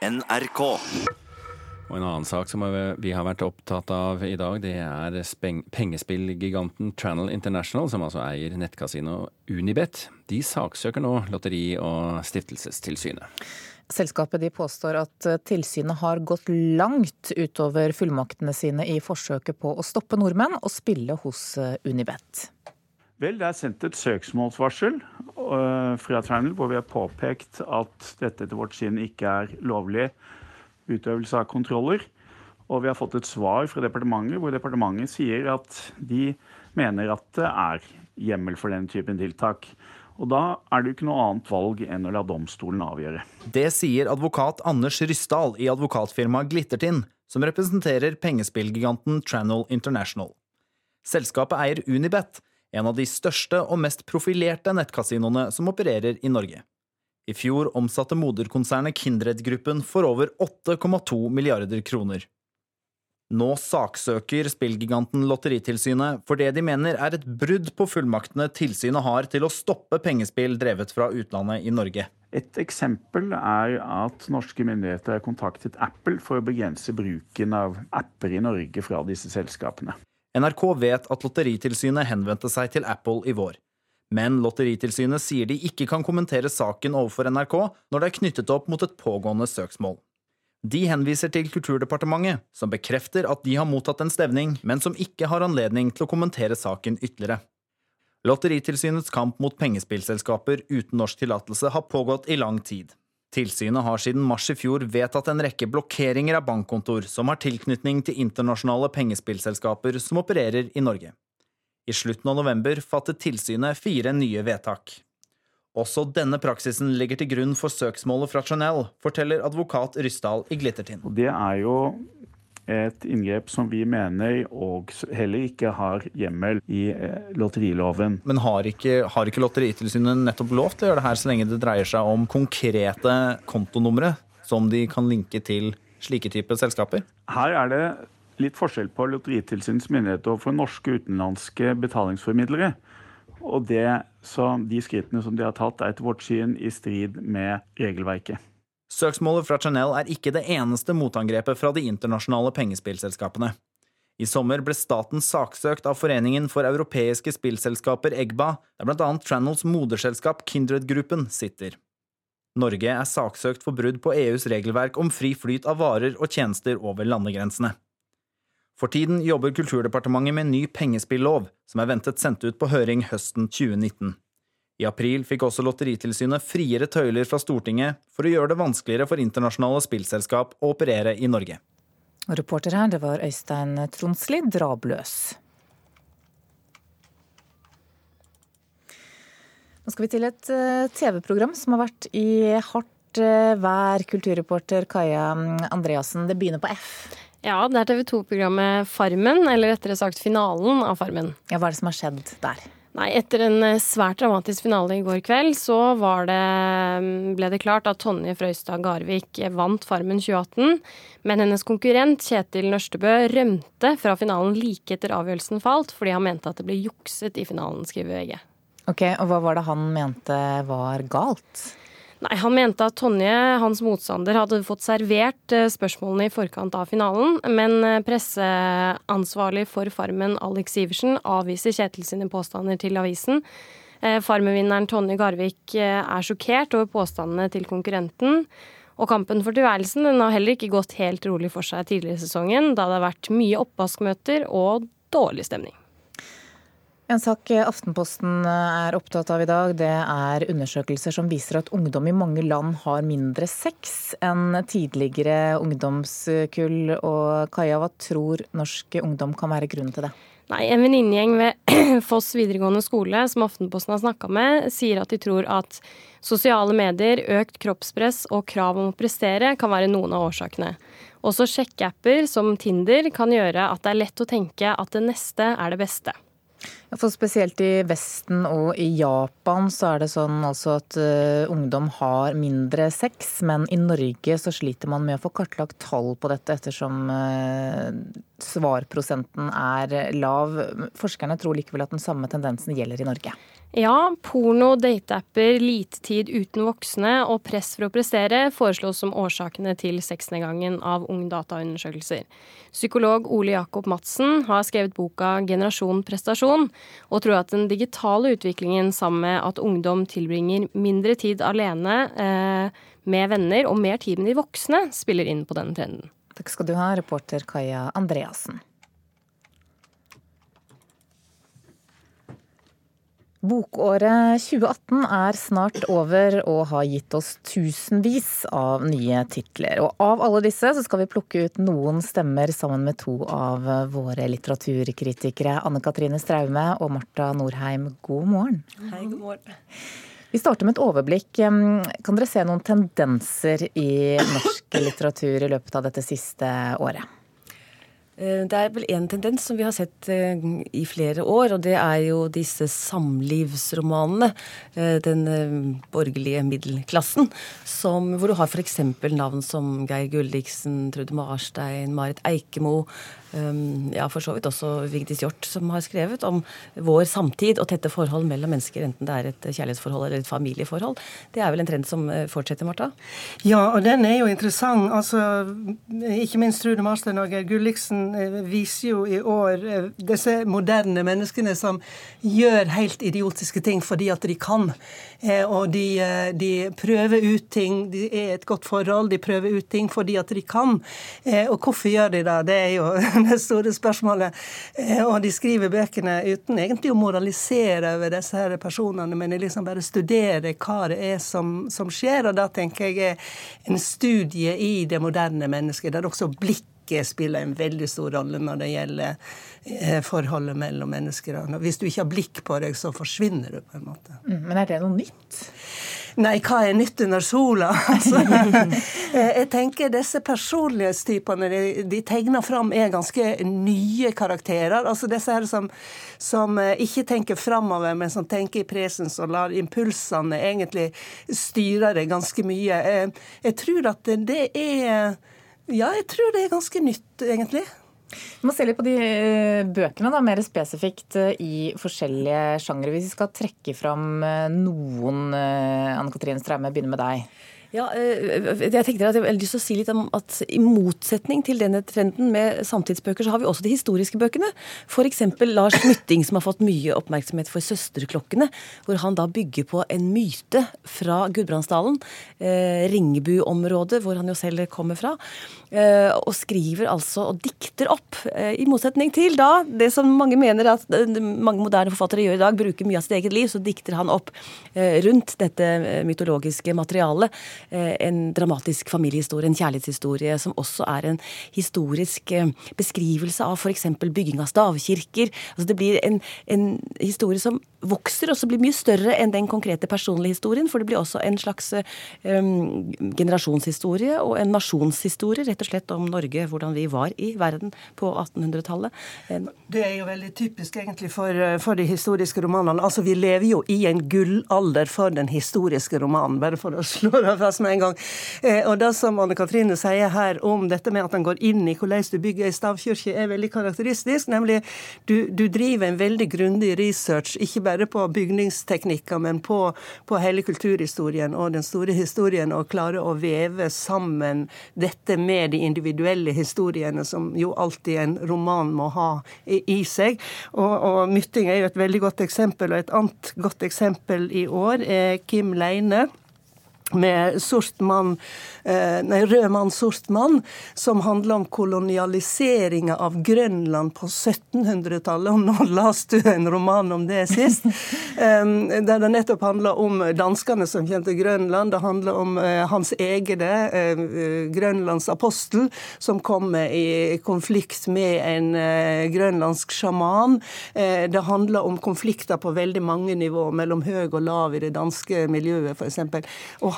NRK. Og En annen sak som vi har vært opptatt av i dag, det er pengespillgiganten Channel International, som altså eier nettkasino Unibet. De saksøker nå Lotteri- og stiftelsestilsynet. Selskapet de påstår at tilsynet har gått langt utover fullmaktene sine i forsøket på å stoppe nordmenn å spille hos Unibet. Vel, det er sendt et søksmålsvarsel uh, fra Channel hvor vi har påpekt at dette etter vårt syn ikke er lovlig utøvelse av kontroller. Og vi har fått et svar fra departementet hvor departementet sier at de mener at det er hjemmel for den typen tiltak. Og da er det jo ikke noe annet valg enn å la domstolen avgjøre. Det sier advokat Anders Ryssdal i advokatfirmaet Glittertind, som representerer pengespillgiganten Channel International. Selskapet eier Unibet, en av de største og mest profilerte nettkasinoene som opererer i Norge. I fjor omsatte moderkonsernet Kindred-gruppen for over 8,2 milliarder kroner. Nå saksøker spillgiganten Lotteritilsynet for det de mener er et brudd på fullmaktene tilsynet har til å stoppe pengespill drevet fra utlandet i Norge. Et eksempel er at norske myndigheter har kontaktet Apple for å begrense bruken av apper i Norge fra disse selskapene. NRK vet at Lotteritilsynet henvendte seg til Apple i vår. Men Lotteritilsynet sier de ikke kan kommentere saken overfor NRK når det er knyttet opp mot et pågående søksmål. De henviser til Kulturdepartementet, som bekrefter at de har mottatt en stevning, men som ikke har anledning til å kommentere saken ytterligere. Lotteritilsynets kamp mot pengespillselskaper uten norsk tillatelse har pågått i lang tid. Tilsynet har siden mars i fjor vedtatt en rekke blokkeringer av bankkontor som har tilknytning til internasjonale pengespillselskaper som opererer i Norge. I slutten av november fattet tilsynet fire nye vedtak. Også denne praksisen ligger til grunn for søksmålet fra Chanel, forteller advokat Ryssdal i Glittertind. Det er jo et inngrep som vi mener og heller ikke har hjemmel i eh, lotteriloven. Men har ikke, har ikke Lotteritilsynet nettopp lov til å gjøre det her så lenge det dreier seg om konkrete kontonumre som de kan linke til slike typer selskaper? Her er det litt forskjell på Lotteritilsynets myndighet overfor norske og utenlandske betalingsformidlere. Og det, de skrittene som de har tatt, er etter vårt syn i strid med regelverket. Søksmålet fra Chanel er ikke det eneste motangrepet fra de internasjonale pengespillselskapene. I sommer ble staten saksøkt av Foreningen for europeiske spillselskaper, EGBA, der blant annet Channels moderselskap Kindred-gruppen sitter. Norge er saksøkt for brudd på EUs regelverk om fri flyt av varer og tjenester over landegrensene. For tiden jobber Kulturdepartementet med en ny pengespillov, som er ventet sendt ut på høring høsten 2019. I april fikk også Lotteritilsynet friere tøyler fra Stortinget for å gjøre det vanskeligere for internasjonale spillselskap å operere i Norge. Reporter her, det var Øystein Tronsli Drabløs. Nå skal vi til et eh, TV-program som har vært i hardt eh, vær. Kulturreporter Kaja Andreassen, det begynner på F. Ja, det er TV 2-programmet Farmen, eller rettere sagt finalen av Farmen. Ja, Hva er det som har skjedd der? Nei, etter en eh, svært dramatisk finale i går kveld, så det, mm, ble det klart at Tonje Frøystad Garvik vant Farmen 2018. Men hennes konkurrent Kjetil Nørstebø rømte fra finalen like etter avgjørelsen falt, fordi han mente at det ble jukset i finalen, skriver VG. Ok, Og hva var det han mente var galt? Nei, Han mente at Tonje, hans motstander, hadde fått servert eh, spørsmålene i forkant av finalen, men eh, presseansvarlig for Farmen, Alex Iversen, avviser Kjetil sine påstander til avisen. Eh, Farmen-vinneren Tonje Garvik er sjokkert over påstandene til konkurrenten. Og kampen for tilværelsen den har heller ikke gått helt rolig for seg tidligere i sesongen, da det har vært mye oppvaskmøter og dårlig stemning. En sak Aftenposten er opptatt av i dag, det er undersøkelser som viser at ungdom i mange land har mindre sex enn tidligere ungdomskull. Og Kaja, hva tror norsk ungdom kan være grunnen til det? Nei, En venninnegjeng ved Foss videregående skole som Aftenposten har snakka med, sier at de tror at sosiale medier, økt kroppspress og krav om å prestere kan være noen av årsakene. Også sjekkeapper som Tinder kan gjøre at det er lett å tenke at det neste er det beste. For spesielt i Vesten og i Japan så er det sånn altså at uh, ungdom har mindre sex, men i Norge så sliter man med å få kartlagt tall på dette ettersom uh, svarprosenten er lav. Forskerne tror likevel at den samme tendensen gjelder i Norge. Ja, porno, dateapper, lite tid uten voksne og press for å prestere foreslås som årsakene til sexnedgangen av Ungdata-undersøkelser. Psykolog Ole Jakob Madsen har skrevet boka 'Generasjon prestasjon', og tror at den digitale utviklingen sammen med at ungdom tilbringer mindre tid alene eh, med venner og mer tid med de voksne, spiller inn på denne trenden. Takk skal du ha, reporter Kaja Andreassen. Bokåret 2018 er snart over og har gitt oss tusenvis av nye titler. Og av alle disse så skal vi plukke ut noen stemmer sammen med to av våre litteraturkritikere. Anne Katrine Straume og Marta Norheim, god morgen. Hei, god morgen. Vi starter med et overblikk. Kan dere se noen tendenser i norsk litteratur i løpet av dette siste året? Eh, det er vel én tendens som vi har sett eh, i flere år, og det er jo disse samlivsromanene. Eh, den borgerlige middelklassen, som, hvor du har f.eks. navn som Geir Gulliksen, Trude Marstein, Marit Eikemo, ja, for så vidt også Vigdis Hjorth, som har skrevet om vår samtid og tette forhold mellom mennesker, enten det er et kjærlighetsforhold eller et familieforhold. Det er vel en trend som eh, fortsetter, Marta? Ja, og den er jo interessant. Altså, ikke minst Trude Marstein og Geir Gulliksen eh, viser jo i år eh, disse moderne menneskene som gjør helt idiotiske ting fordi at de kan. Og de, de prøver ut ting. De er et godt forhold, de prøver ut ting fordi at de kan. Og hvorfor gjør de det? Det er jo det store spørsmålet. Eh, og de skriver bøkene uten egentlig å moralisere over disse her personene, men liksom bare studere hva det er som, som skjer. Og da tenker jeg er en studie i det moderne mennesket, der også blikket spiller en veldig stor rolle når det gjelder eh, forholdet mellom mennesker. Hvis du ikke har blikk på deg, så forsvinner du på en måte. Mm, men er det noe nytt? Nei, hva er nytt under sola? Altså, jeg tenker disse personlighetstypene de, de, tegner fram, er ganske nye karakterer. Altså disse her som, som eh, ikke tenker framover, men som tenker i presens og lar impulsene egentlig styre det ganske mye. Eh, jeg tror at det er Ja, jeg tror det er ganske nytt, egentlig. Vi må se litt på de eh, bøkene, da, mer spesifikt eh, i forskjellige sjangre. Hvis vi skal trekke fram eh, noen, Anne Katrin Straume, begynner med deg. Ja, eh, jeg tenkte at jeg har lyst til å si litt om at I motsetning til denne trenden med samtidsbøker, så har vi også de historiske bøkene. F.eks. Lars Mytting, som har fått mye oppmerksomhet for 'Søsterklokkene', hvor han da bygger på en myte fra Gudbrandsdalen, eh, Ringebu-området, hvor han jo selv kommer fra, eh, og skriver altså og dikter opp, eh, i motsetning til da det som mange mener at eh, mange moderne forfattere gjør i dag, bruker mye av sitt eget liv, så dikter han opp eh, rundt dette mytologiske materialet Eh, en dramatisk familiehistorie, en kjærlighetshistorie, som også er en historisk eh, beskrivelse av f.eks. bygging av stavkirker. Altså det blir en, en historie som vokser, og så blir mye større enn den konkrete personlige historien. For det blir også en slags um, generasjonshistorie og en nasjonshistorie, rett og slett om Norge, hvordan vi var i verden på 1800-tallet. Det er jo veldig typisk egentlig for, for, de historiske romanene. Altså Vi lever jo i en gullalder for den historiske romanen, bare for å slå det fast med en gang. Eh, og det som Anne Katrine sier her om dette med at han går inn i hvordan du bygger ei stavkirke, er veldig karakteristisk. Nemlig du, du, driver en veldig grundig research, ikke bare på bygningsteknikker, men på, på hele kulturhistorien og den store historien, og klarer å veve sammen dette med de individuelle historiene, som jo alltid en roman må ha i seg. Og, og Mytting er jo et veldig godt eksempel, og et annet godt eksempel i år er Kim Leine med sort mann, eh, nei, rød mann, sort som handler om kolonialiseringa av Grønland på 1700-tallet. Og nå leste du en roman om det sist. der det nettopp handler om danskene som kjente til Grønland. Det handler om eh, hans egne, eh, Grønlands apostel, som kommer i konflikt med en grønlandsk sjaman. Det handler om konflikter på veldig mange nivå, mellom høy og lav i det danske miljøet, f.eks.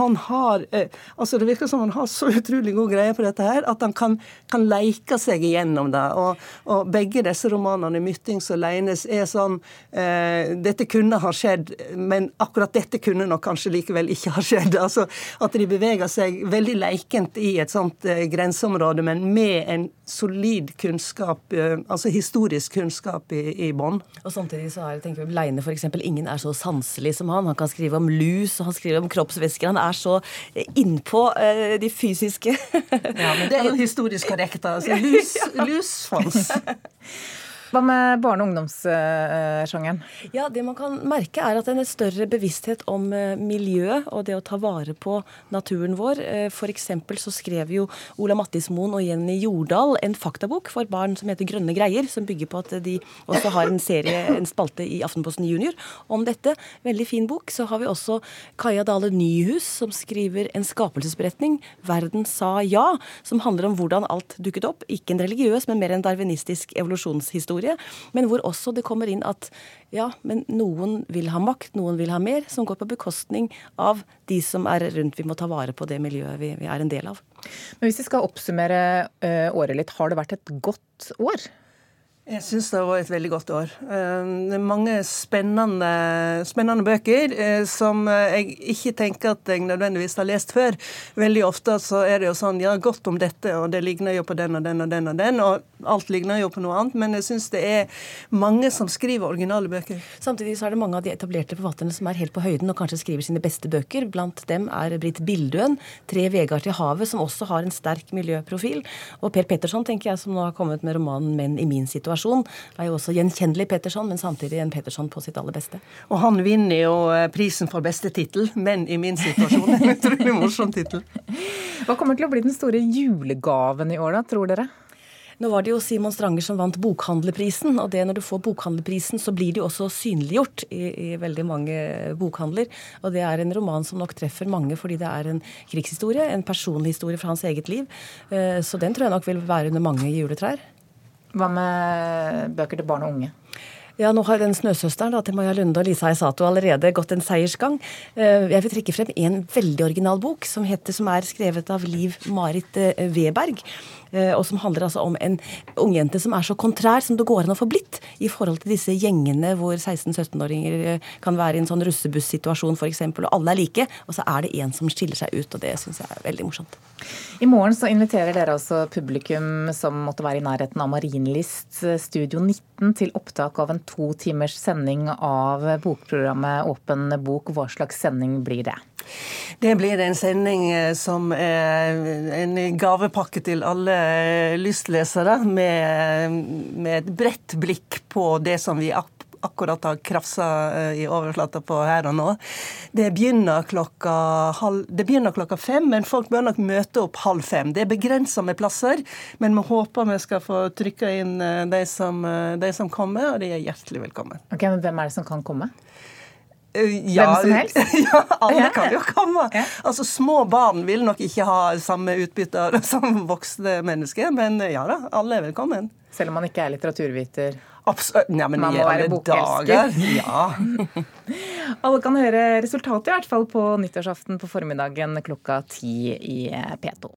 Han har eh, altså Det virker som han har så utrolig god greie på dette her, at han kan, kan leke seg igjennom det. Og, og begge disse romanene, 'Myttings' og 'Leines', er sånn eh, Dette kunne ha skjedd, men akkurat dette kunne nok kanskje likevel ikke ha skjedd. Altså At de beveger seg veldig leikent i et sånt eh, grenseområde, men med en solid kunnskap, eh, altså historisk kunnskap i, i bånn. Og samtidig så er tenker vi Leine f.eks. ingen er så sanselig som han. Han kan skrive om lus, og han skriver om kroppsvæsker. Han er så eh, innpå eh, de fysiske. ja, men det er jo historisk korrekt. altså. Lus, lusfons. Hva med barne- og ungdomssjangeren? Ja, Det man kan merke, er at en større bevissthet om eh, miljøet og det å ta vare på naturen vår. Eh, F.eks. så skrev jo Ola Mattismoen og Jenny Jordal en faktabok for barn som heter Grønne greier, som bygger på at de også har en serie, en spalte i Aftenposten Junior om dette. Veldig fin bok. Så har vi også Kaja Dale Nyhus, som skriver en skapelsesberetning, 'Verden sa ja', som handler om hvordan alt dukket opp. Ikke en religiøs, men mer en darwinistisk evolusjonshistorie historie, men hvor også det kommer inn at ja, men noen vil ha makt, noen vil ha mer, som går på bekostning av de som er rundt. Vi må ta vare på det miljøet vi, vi er en del av. Men hvis vi skal oppsummere uh, året litt, har det vært et godt år? Jeg syns det var et veldig godt år. Eh, det er mange spennende, spennende, bøker eh, som jeg ikke tenker at jeg nødvendigvis har lest før. Veldig ofte så er det jo sånn ja, godt om dette, og det ligner jo på den og den og den og den, og alt ligner jo på noe annet. Men jeg syns det er mange som skriver originale bøker. Samtidig så er det mange av de etablerte forfatterne som er helt på høyden og kanskje skriver sine beste bøker. Blant dem er Britt Bildøen, 'Tre Vegard til havet', som også har en sterk miljøprofil. Og Per Petterson, tenker jeg, som nå har kommet med romanen 'Menn i min situasjon' Petterson er jo også gjenkjennelig Petterson, men samtidig en Petterson på sitt aller beste. Og han vinner jo eh, prisen for beste tittel, men i min situasjon. En utrolig morsom tittel. Hva kommer til å bli den store julegaven i år, da, tror dere? Nå var det jo Simon Stranger som vant Bokhandlerprisen, og det når du får Bokhandlerprisen, så blir det jo også synliggjort i, i, veldig mange bokhandler. Og det er en roman som nok treffer mange fordi det er en krigshistorie, en personlig historie fra hans eget liv. Eh, så den tror jeg nok vil være under mange juletrær. Hva med bøker til barn og unge? Ja, nå har den snøsøsteren da, til Maja Lunde og Lisa Isato allerede gått en seiersgang. Eh, jeg vil trekke frem en veldig original bok som, heter, som er skrevet av Liv Marit eh, Weberg. Eh, og som handler altså om en ungjente som er så kontrær som det går an å få blitt i forhold til disse gjengene hvor 16-17-åringer eh, kan være i en sånn russebussituasjon f.eks., og alle er like, og så er det en som skiller seg ut, og det syns jeg er veldig morsomt. I morgen så inviterer dere altså publikum som måtte være i nærheten av Marienlyst eh, Studio 19 til opptak av en to timers sending av bokprogrammet Åpen bok. Hva slags sending blir det? Det blir en sending som er en gavepakke til alle lystlesere med, med et bredt blikk på det som vi akkurat har krafsa eh, i overflata på her og nå. Det begynner, halv, det begynner klokka fem, men folk bør nok møte opp halv fem. Det er begrensa med plasser, men vi håper vi skal få trykka inn eh, de som, de som kommer, og de er hjertelig velkommen. Ok, men Hvem er det som kan komme? Eh, ja, Hvem som helst? Ja, alle kan jo komme. Altså, Små barn vil nok ikke ha samme utbytte som voksne mennesker, men ja da, alle er velkommen. Selv om man ikke er litteraturviter? Absolutt. Ja, man må være bokelsker. Ja. alle kan høre resultatet i hvert fall på nyttårsaften på formiddagen klokka ti i P2.